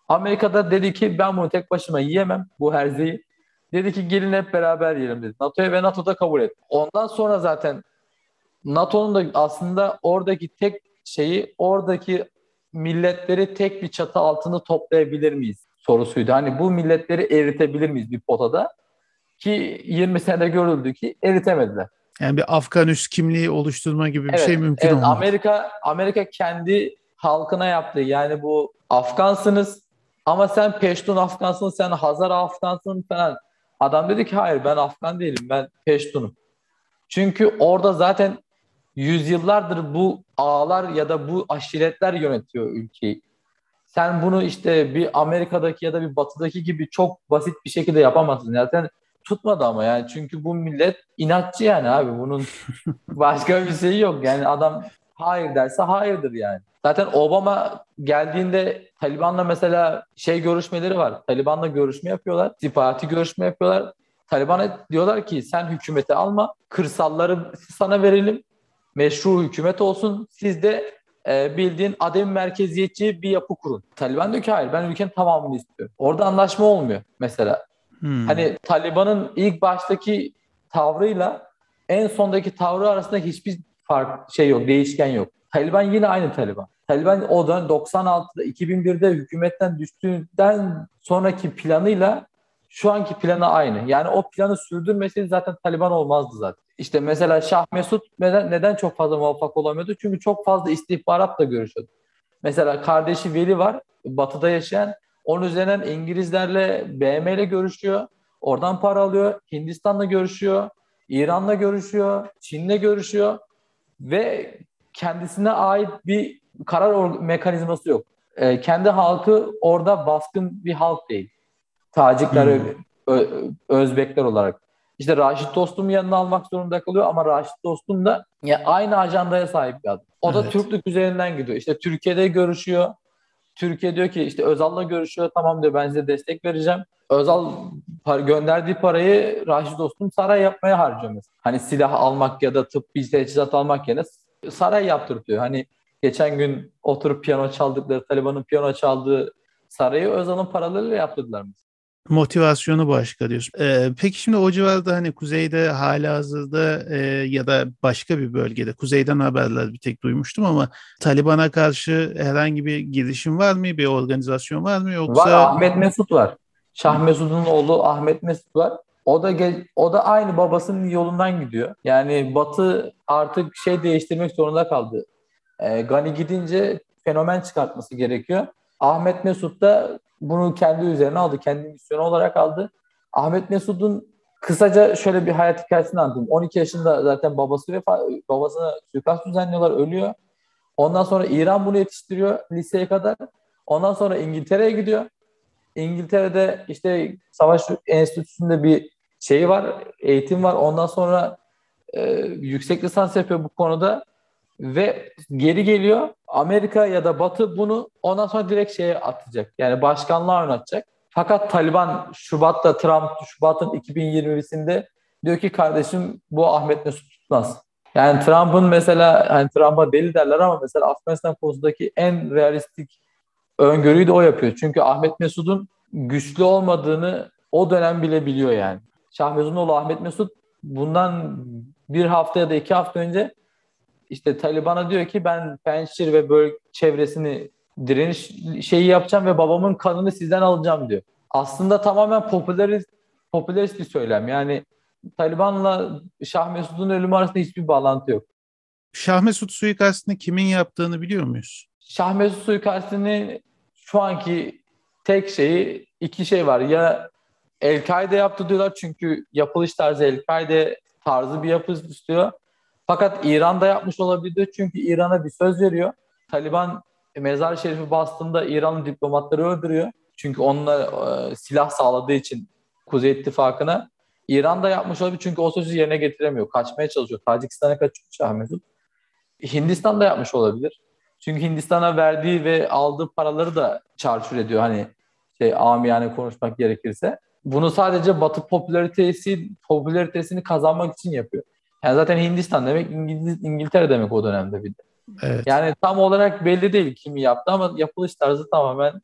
Amerika'da dedi ki ben bunu tek başıma yiyemem bu herzeyi. Dedi ki gelin hep beraber yiyelim dedi. NATO'ya ve NATO da kabul etti. Ondan sonra zaten NATO'nun da aslında oradaki tek şeyi oradaki milletleri tek bir çatı altında toplayabilir miyiz sorusuydu. Hani bu milletleri eritebilir miyiz bir potada? Ki 20 senede görüldü ki eritemediler. Yani bir Afgan üst kimliği oluşturma gibi bir evet, şey mümkün evet, olmadı. Amerika Amerika kendi halkına yaptı. Yani bu Afgansınız ama sen Peştun Afgansın, sen Hazar Afgansın falan. Adam dedi ki hayır ben Afgan değilim, ben Peştun'um. Çünkü orada zaten yüzyıllardır bu ağlar ya da bu aşiretler yönetiyor ülkeyi. Sen bunu işte bir Amerika'daki ya da bir Batı'daki gibi çok basit bir şekilde yapamazsın. Zaten tutmadı ama yani çünkü bu millet inatçı yani abi bunun <laughs> başka bir şeyi yok. Yani adam hayır derse hayırdır yani. Zaten Obama geldiğinde Taliban'la mesela şey görüşmeleri var. Taliban'la görüşme yapıyorlar. Sipahati görüşme yapıyorlar. Taliban'a diyorlar ki sen hükümeti alma, kırsalları sana verelim, meşru hükümet olsun. Siz de e, bildiğin adem merkeziyetçi bir yapı kurun. Taliban diyor ki hayır ben ülkenin tamamını istiyorum. Orada anlaşma olmuyor mesela. Hmm. Hani Taliban'ın ilk baştaki tavrıyla en sondaki tavrı arasında hiçbir fark şey yok, değişken yok. Taliban yine aynı Taliban. Taliban o dönem 96'da 2001'de hükümetten düştüğünden sonraki planıyla şu anki planı aynı. Yani o planı sürdürmeseydi zaten Taliban olmazdı zaten. İşte mesela Şah Mesut neden, neden çok fazla muvaffak olamıyordu? Çünkü çok fazla istihbaratla görüşüyordu. Mesela kardeşi Veli var, batıda yaşayan. Onun üzerinden İngilizlerle, BM ile görüşüyor. Oradan para alıyor. Hindistan'la görüşüyor. İran'la görüşüyor. Çin'le görüşüyor. Ve kendisine ait bir karar mekanizması yok. E, kendi halkı orada baskın bir halk değil. Tacikler, hmm. Özbekler olarak. İşte Raşit Dostum yanına almak zorunda kalıyor ama Raşit Dostum da ya aynı ajandaya sahip bir adam. O da evet. Türklük üzerinden gidiyor. İşte Türkiye'de görüşüyor. Türkiye diyor ki işte Özal'la görüşüyor. Tamam diyor ben size destek vereceğim. Özal par- gönderdiği parayı Raşit Dostum saray yapmaya harcıyor mesela. Hani silah almak ya da tıbbi teçhizat almak yerine saray yaptırtıyor. Hani geçen gün oturup piyano çaldıkları, Taliban'ın piyano çaldığı sarayı Özal'ın paralarıyla yaptırdılar mı? Motivasyonu başka diyorsun. Ee, peki şimdi o civarda hani kuzeyde hala hazırda e, ya da başka bir bölgede kuzeyden haberler bir tek duymuştum ama Taliban'a karşı herhangi bir girişim var mı? Bir organizasyon var mı yoksa? Var Ahmet Mesut var. Şah Mesut'un oğlu Ahmet Mesut var. O da o da aynı babasının yolundan gidiyor. Yani Batı artık şey değiştirmek zorunda kaldı. E, Gani gidince fenomen çıkartması gerekiyor. Ahmet Mesut da bunu kendi üzerine aldı. Kendi misyonu olarak aldı. Ahmet Mesut'un kısaca şöyle bir hayat hikayesini anlatayım. 12 yaşında zaten babası ve babasına suikast düzenliyorlar, ölüyor. Ondan sonra İran bunu yetiştiriyor liseye kadar. Ondan sonra İngiltere'ye gidiyor. İngiltere'de işte savaş enstitüsünde bir şey var, eğitim var. Ondan sonra e, yüksek lisans yapıyor bu konuda ve geri geliyor. Amerika ya da Batı bunu ondan sonra direkt şeye atacak. Yani başkanlığa oynatacak. Fakat Taliban Şubat'ta Trump Şubat'ın 2020'sinde diyor ki kardeşim bu Ahmet Mesut tutmaz. Yani Trump'ın mesela hani Trump'a deli derler ama mesela Afganistan konusundaki en realistik öngörüyü de o yapıyor. Çünkü Ahmet Mesut'un güçlü olmadığını o dönem bile biliyor yani. Şah Mezunoğlu Ahmet Mesut bundan bir hafta ya da iki hafta önce işte Taliban'a diyor ki ben Pençir ve böyle çevresini direniş şeyi yapacağım ve babamın kanını sizden alacağım diyor. Aslında tamamen popülerist, popülerist bir söylem. Yani Taliban'la Şah Mesud'un ölümü arasında hiçbir bağlantı yok. Şah Mesud suikastını kimin yaptığını biliyor muyuz? Şah Mesud suikastını şu anki tek şeyi iki şey var. Ya El-Kaide yaptı diyorlar çünkü yapılış tarzı El-Kaide tarzı bir yapı istiyor. Fakat İran'da yapmış olabilir çünkü İran'a bir söz veriyor. Taliban mezar şerifi bastığında İranlı diplomatları öldürüyor. Çünkü onunla e, silah sağladığı için Kuzey İttifakı'na. İran'da yapmış olabilir çünkü o sözü yerine getiremiyor. Kaçmaya çalışıyor. Tacikistan'a kaçıyor Şah Mesut. Hindistan'da yapmış olabilir. Çünkü Hindistan'a verdiği ve aldığı paraları da çarçur ediyor. Hani şey amiyane konuşmak gerekirse. Bunu sadece Batı popülaritesi popülaritesini kazanmak için yapıyor. Yani zaten Hindistan demek İngiliz, İngiltere demek o dönemde bir de. Evet. Yani tam olarak belli değil kimi yaptı ama yapılış tarzı tamamen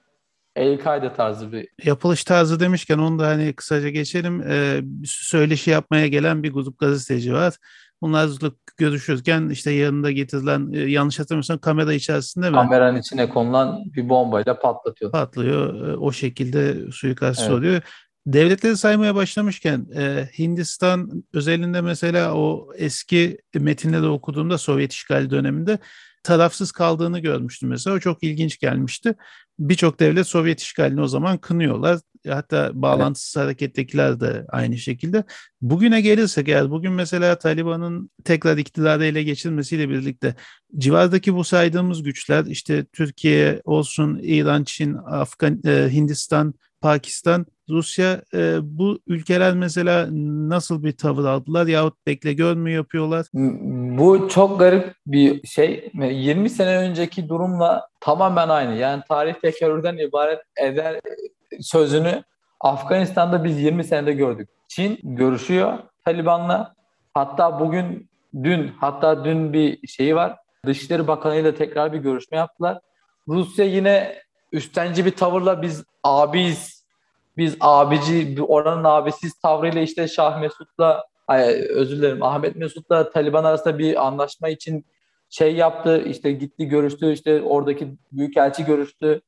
El-Kaide tarzı bir. Yapılış tarzı demişken onu da hani kısaca geçelim. Ee, söyleşi yapmaya gelen bir grup gazeteci var. Bunlarla görüşürken işte yanında getirilen e, yanlış hatırlamıyorsam kamera içerisinde mi? Kameranın içine konulan bir bombayla patlatıyor. Patlıyor. E, o şekilde suikast evet. oluyor. Devletleri saymaya başlamışken e, Hindistan özelinde mesela o eski metinleri okuduğumda Sovyet işgali döneminde tarafsız kaldığını görmüştüm mesela. O çok ilginç gelmişti. Birçok devlet Sovyet işgalini o zaman kınıyorlar. Hatta bağlantısız evet. harekettekiler de aynı şekilde. Bugüne gelirsek eğer bugün mesela Taliban'ın tekrar iktidarı ele geçirmesiyle birlikte civardaki bu saydığımız güçler işte Türkiye olsun, İran, Çin, Afgan, e, Hindistan, Pakistan, Rusya e, bu ülkeler mesela nasıl bir tavır aldılar yahut bekle gör mü yapıyorlar? Bu çok garip bir şey. 20 sene önceki durumla tamamen aynı. Yani tarih tekerrürden ibaret eder sözünü Afganistan'da biz 20 senede gördük. Çin görüşüyor Taliban'la. Hatta bugün, dün, hatta dün bir şeyi var. Dışişleri Bakanı ile tekrar bir görüşme yaptılar. Rusya yine üstenci bir tavırla biz abiyiz, biz abici, oranın abisiz tavrıyla işte Şah Mesut'la, özür dilerim Ahmet Mesut'la Taliban arasında bir anlaşma için şey yaptı, işte gitti görüştü, işte oradaki büyükelçi görüştü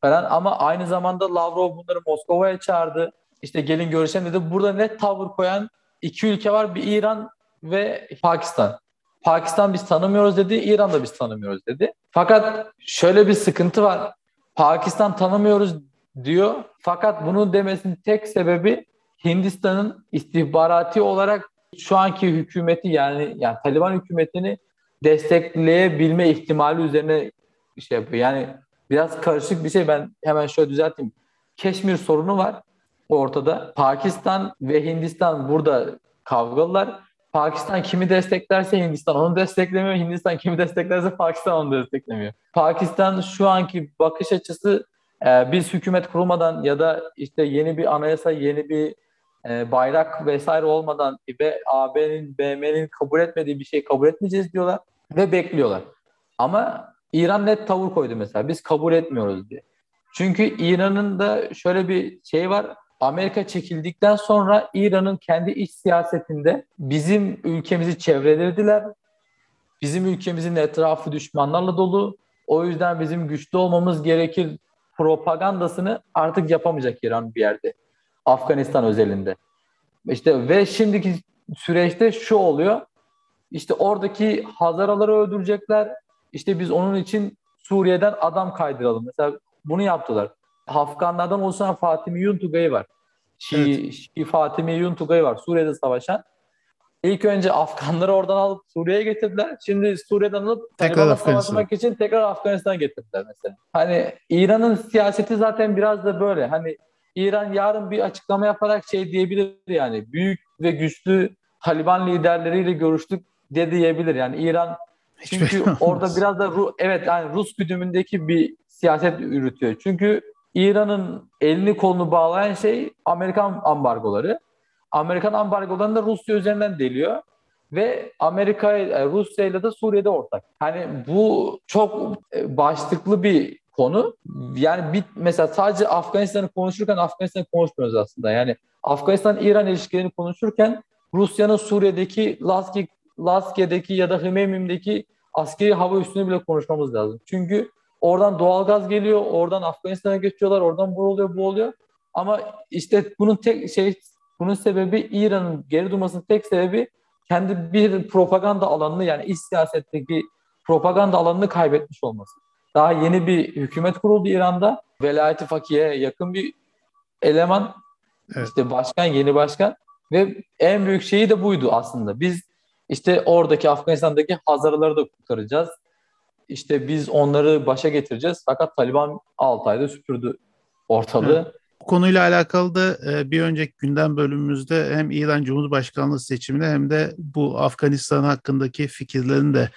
falan ama aynı zamanda Lavrov bunları Moskova'ya çağırdı. İşte gelin görüşelim dedi. Burada net tavır koyan iki ülke var. Bir İran ve Pakistan. Pakistan biz tanımıyoruz dedi, İran da biz tanımıyoruz dedi. Fakat şöyle bir sıkıntı var. Pakistan tanımıyoruz diyor. Fakat bunu demesinin tek sebebi Hindistan'ın istihbarati olarak şu anki hükümeti yani yani Taliban hükümetini destekleyebilme ihtimali üzerine şey yapıyor. Yani biraz karışık bir şey. Ben hemen şöyle düzelteyim. Keşmir sorunu var ortada. Pakistan ve Hindistan burada kavgalılar. Pakistan kimi desteklerse Hindistan onu desteklemiyor. Hindistan kimi desteklerse Pakistan onu desteklemiyor. Pakistan şu anki bakış açısı e, biz hükümet kurulmadan ya da işte yeni bir anayasa, yeni bir e, bayrak vesaire olmadan ve AB'nin, BM'nin kabul etmediği bir şey kabul etmeyeceğiz diyorlar ve bekliyorlar. Ama İran net tavır koydu mesela. Biz kabul etmiyoruz diye. Çünkü İran'ın da şöyle bir şey var. Amerika çekildikten sonra İran'ın kendi iç siyasetinde bizim ülkemizi çevrelediler. Bizim ülkemizin etrafı düşmanlarla dolu. O yüzden bizim güçlü olmamız gerekir propagandasını artık yapamayacak İran bir yerde. Afganistan özelinde. İşte ve şimdiki süreçte şu oluyor. İşte oradaki Hazaraları öldürecekler. İşte biz onun için Suriye'den adam kaydıralım. Mesela bunu yaptılar. Afganlardan oluşan Fatimi Yuntugay'ı var. Şii, evet. Şii Fatimi Yuntugay var Suriye'de savaşan. İlk önce Afganları oradan alıp Suriye'ye getirdiler. Şimdi Suriye'den alıp tekrar savaşmak için tekrar Afganistan'a getirdiler mesela. Hani İran'ın siyaseti zaten biraz da böyle. Hani İran yarın bir açıklama yaparak şey diyebilir yani büyük ve güçlü Taliban liderleriyle görüştük de diyebilir. Yani İran çünkü orada biraz da Ru evet yani Rus güdümündeki bir siyaset yürütüyor. Çünkü İran'ın elini kolunu bağlayan şey Amerikan ambargoları. Amerikan ambargolarını da Rusya üzerinden deliyor ve Amerika e, Rusya ile de Suriye'de ortak. Hani bu çok e, başlıklı bir konu. Yani bir mesela sadece Afganistan'ı konuşurken Afganistan'ı konuşmuyoruz aslında. Yani Afganistan-İran ilişkilerini konuşurken Rusya'nın Suriye'deki Laski, Laskiye'deki ya da Hmeymim'deki askeri hava üstünü bile konuşmamız lazım. Çünkü oradan doğalgaz geliyor, oradan Afganistan'a geçiyorlar, oradan bu oluyor, bu oluyor. Ama işte bunun tek şey bunun sebebi İran'ın geri durmasının tek sebebi kendi bir propaganda alanını yani iç siyasetteki propaganda alanını kaybetmiş olması. Daha yeni bir hükümet kuruldu İran'da. Velayeti Fakiye'ye yakın bir eleman. Evet. İşte başkan, yeni başkan. Ve en büyük şeyi de buydu aslında. Biz işte oradaki Afganistan'daki Hazarları da kurtaracağız. İşte biz onları başa getireceğiz. Fakat Taliban 6 ayda süpürdü ortalığı. Bu konuyla alakalı da e, bir önceki gündem bölümümüzde hem İran Cumhurbaşkanlığı seçimine hem de bu Afganistan hakkındaki fikirlerini de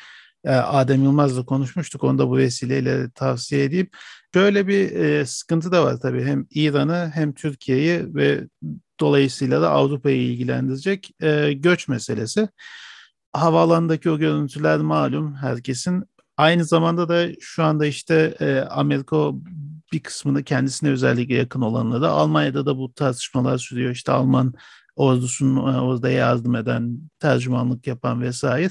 e, Adem Yılmaz'la konuşmuştuk. Onu da bu vesileyle tavsiye edeyim. Şöyle bir e, sıkıntı da var tabii. Hem İran'ı hem Türkiye'yi ve dolayısıyla da Avrupa'yı ilgilendirecek göç meselesi. Havaalanındaki o görüntüler malum herkesin. Aynı zamanda da şu anda işte Amerika bir kısmını kendisine özellikle yakın olanları Almanya'da da bu tartışmalar sürüyor. İşte Alman ordusunun e, orada yardım eden, tercümanlık yapan vesaire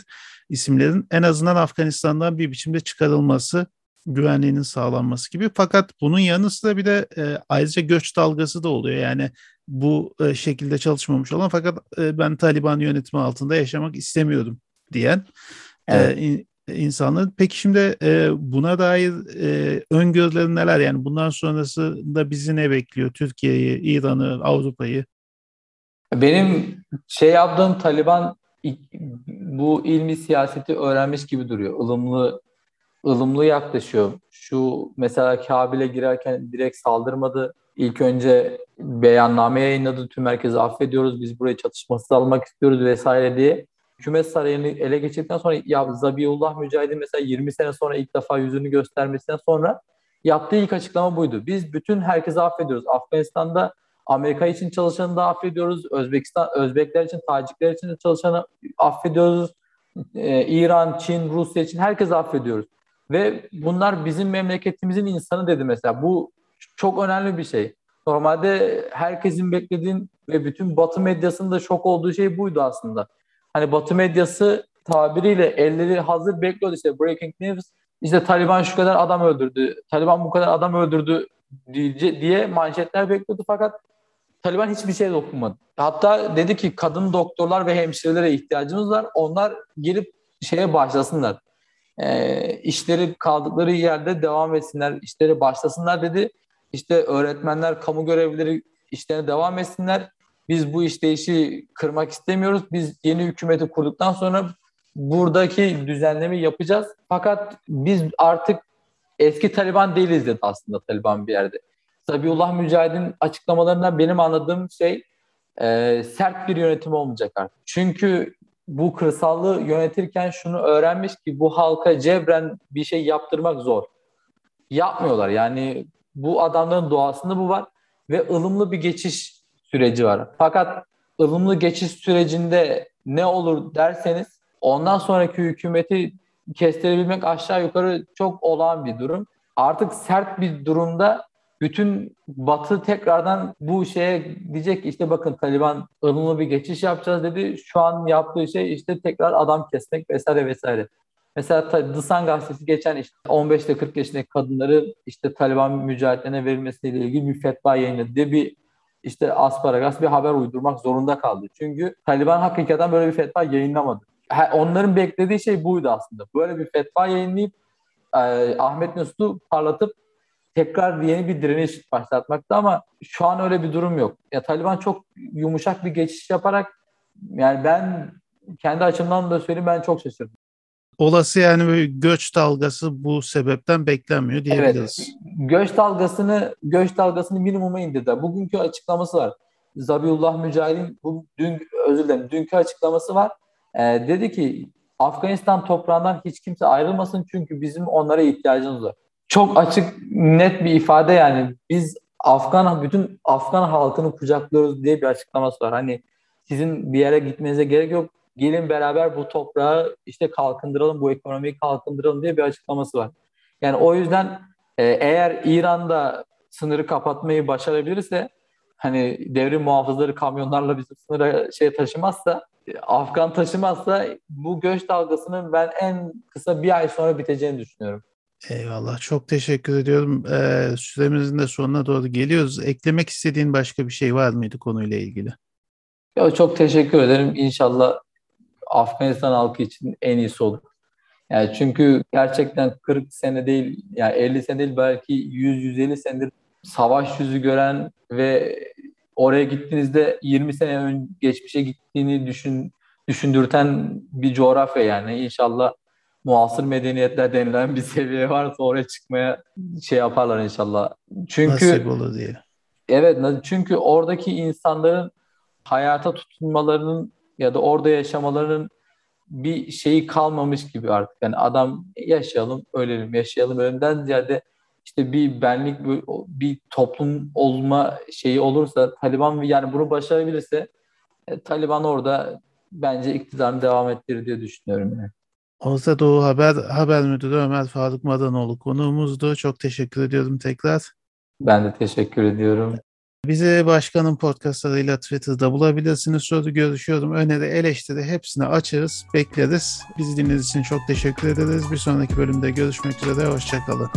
isimlerin en azından Afganistan'dan bir biçimde çıkarılması, güvenliğinin sağlanması gibi. Fakat bunun yanı sıra bir de e, ayrıca göç dalgası da oluyor. Yani bu e, şekilde çalışmamış olan fakat e, ben Taliban yönetimi altında yaşamak istemiyorum diyen e, evet. e, insanlar. Peki şimdi e, buna dair e, öngörülerin neler? Yani bundan sonrasında bizi ne bekliyor? Türkiye'yi, İran'ı, Avrupa'yı? Benim şey yaptığım Taliban bu ilmi siyaseti öğrenmiş gibi duruyor. Ilımlı ılımlı yaklaşıyor. Şu mesela Kabil'e girerken direkt saldırmadı. İlk önce beyanname yayınladı. Tüm herkesi affediyoruz. Biz burayı çatışmasız almak istiyoruz vesaire diye hükümet sarayını ele geçirdikten sonra ya Zabiullah Mücahid'in mesela 20 sene sonra ilk defa yüzünü göstermesinden sonra yaptığı ilk açıklama buydu. Biz bütün herkesi affediyoruz. Afganistan'da Amerika için çalışanı da affediyoruz. Özbekistan, Özbekler için, Tacikler için de çalışanı affediyoruz. Ee, İran, Çin, Rusya için herkesi affediyoruz. Ve bunlar bizim memleketimizin insanı dedi mesela. Bu çok önemli bir şey. Normalde herkesin beklediğin ve bütün Batı medyasının da şok olduğu şey buydu aslında hani Batı medyası tabiriyle elleri hazır bekliyordu işte breaking news. İşte Taliban şu kadar adam öldürdü, Taliban bu kadar adam öldürdü diye manşetler bekliyordu fakat Taliban hiçbir şey dokunmadı. Hatta dedi ki kadın doktorlar ve hemşirelere ihtiyacımız var. Onlar gelip şeye başlasınlar. E, işleri kaldıkları yerde devam etsinler, işleri başlasınlar dedi. İşte öğretmenler, kamu görevlileri işlerine devam etsinler. Biz bu işleyişi kırmak istemiyoruz. Biz yeni hükümeti kurduktan sonra buradaki düzenlemi yapacağız. Fakat biz artık eski Taliban değiliz dedi aslında Taliban bir yerde. Zabiullah Mücahid'in açıklamalarından benim anladığım şey e, sert bir yönetim olmayacak artık. Çünkü bu kırsallığı yönetirken şunu öğrenmiş ki bu halka cebren bir şey yaptırmak zor. Yapmıyorlar yani bu adamların doğasında bu var ve ılımlı bir geçiş süreci var. Fakat ılımlı geçiş sürecinde ne olur derseniz ondan sonraki hükümeti kestirebilmek aşağı yukarı çok olağan bir durum. Artık sert bir durumda bütün Batı tekrardan bu şeye diyecek ki işte bakın Taliban ılımlı bir geçiş yapacağız dedi. Şu an yaptığı şey işte tekrar adam kesmek vesaire vesaire. Mesela The Sun gazetesi geçen işte 15 ile 40 yaşındaki kadınları işte Taliban mücahitlerine verilmesiyle ilgili bir fetva yayınladı diye bir işte asparagas bir haber uydurmak zorunda kaldı. Çünkü Taliban hakikaten böyle bir fetva yayınlamadı. Onların beklediği şey buydu aslında. Böyle bir fetva yayınlayıp e, Ahmet Mesut'u parlatıp tekrar yeni bir direniş başlatmakta ama şu an öyle bir durum yok. Ya Taliban çok yumuşak bir geçiş yaparak yani ben kendi açımdan da söyleyeyim ben çok şaşırdım. Olası yani böyle göç dalgası bu sebepten beklenmiyor diyebiliriz. Evet. Göç dalgasını göç dalgasını minimuma indirdi. Bugünkü açıklaması var. Zabiullah Mücahid'in bu dün özür dilerim dünkü açıklaması var. Ee, dedi ki Afganistan toprağından hiç kimse ayrılmasın çünkü bizim onlara ihtiyacımız var. Çok açık net bir ifade yani biz Afgan bütün Afgan halkını kucaklıyoruz diye bir açıklaması var. Hani sizin bir yere gitmenize gerek yok. Gelin beraber bu toprağı işte kalkındıralım, bu ekonomiyi kalkındıralım diye bir açıklaması var. Yani o yüzden e, eğer İran'da sınırı kapatmayı başarabilirse hani devrim muhafızları kamyonlarla bizim sınıra şey taşımazsa Afgan taşımazsa bu göç dalgasının ben en kısa bir ay sonra biteceğini düşünüyorum. Eyvallah. Çok teşekkür ediyorum. Ee, süremizin de sonuna doğru geliyoruz. Eklemek istediğin başka bir şey var mıydı konuyla ilgili? Ya çok teşekkür ederim. İnşallah Afganistan halkı için en iyisi olur. Yani çünkü gerçekten 40 sene değil, yani 50 sene değil belki 100-150 senedir savaş yüzü gören ve oraya gittiğinizde 20 sene ön geçmişe gittiğini düşün düşündürten bir coğrafya yani. İnşallah muasır medeniyetler denilen bir seviye varsa oraya çıkmaya şey yaparlar inşallah. Çünkü Nasip olur diye. Evet çünkü oradaki insanların hayata tutunmalarının ya da orada yaşamalarının bir şeyi kalmamış gibi artık. Yani adam yaşayalım, ölelim, yaşayalım, ölümden ziyade işte bir benlik, bir toplum olma şeyi olursa Taliban yani bunu başarabilirse e, Taliban orada bence iktidarını devam ettirir diye düşünüyorum. Yani. Orta Doğu Haber Haber Müdürü Ömer Faruk Madanoğlu konuğumuzdu. Çok teşekkür ediyorum tekrar. Ben de teşekkür ediyorum. Bizi başkanın podcastlarıyla Twitter'da bulabilirsiniz. Soru görüşüyorum, öneri, eleştiri hepsini açarız, bekleriz. Bizi dinlediğiniz için çok teşekkür ederiz. Bir sonraki bölümde görüşmek üzere, hoşçakalın.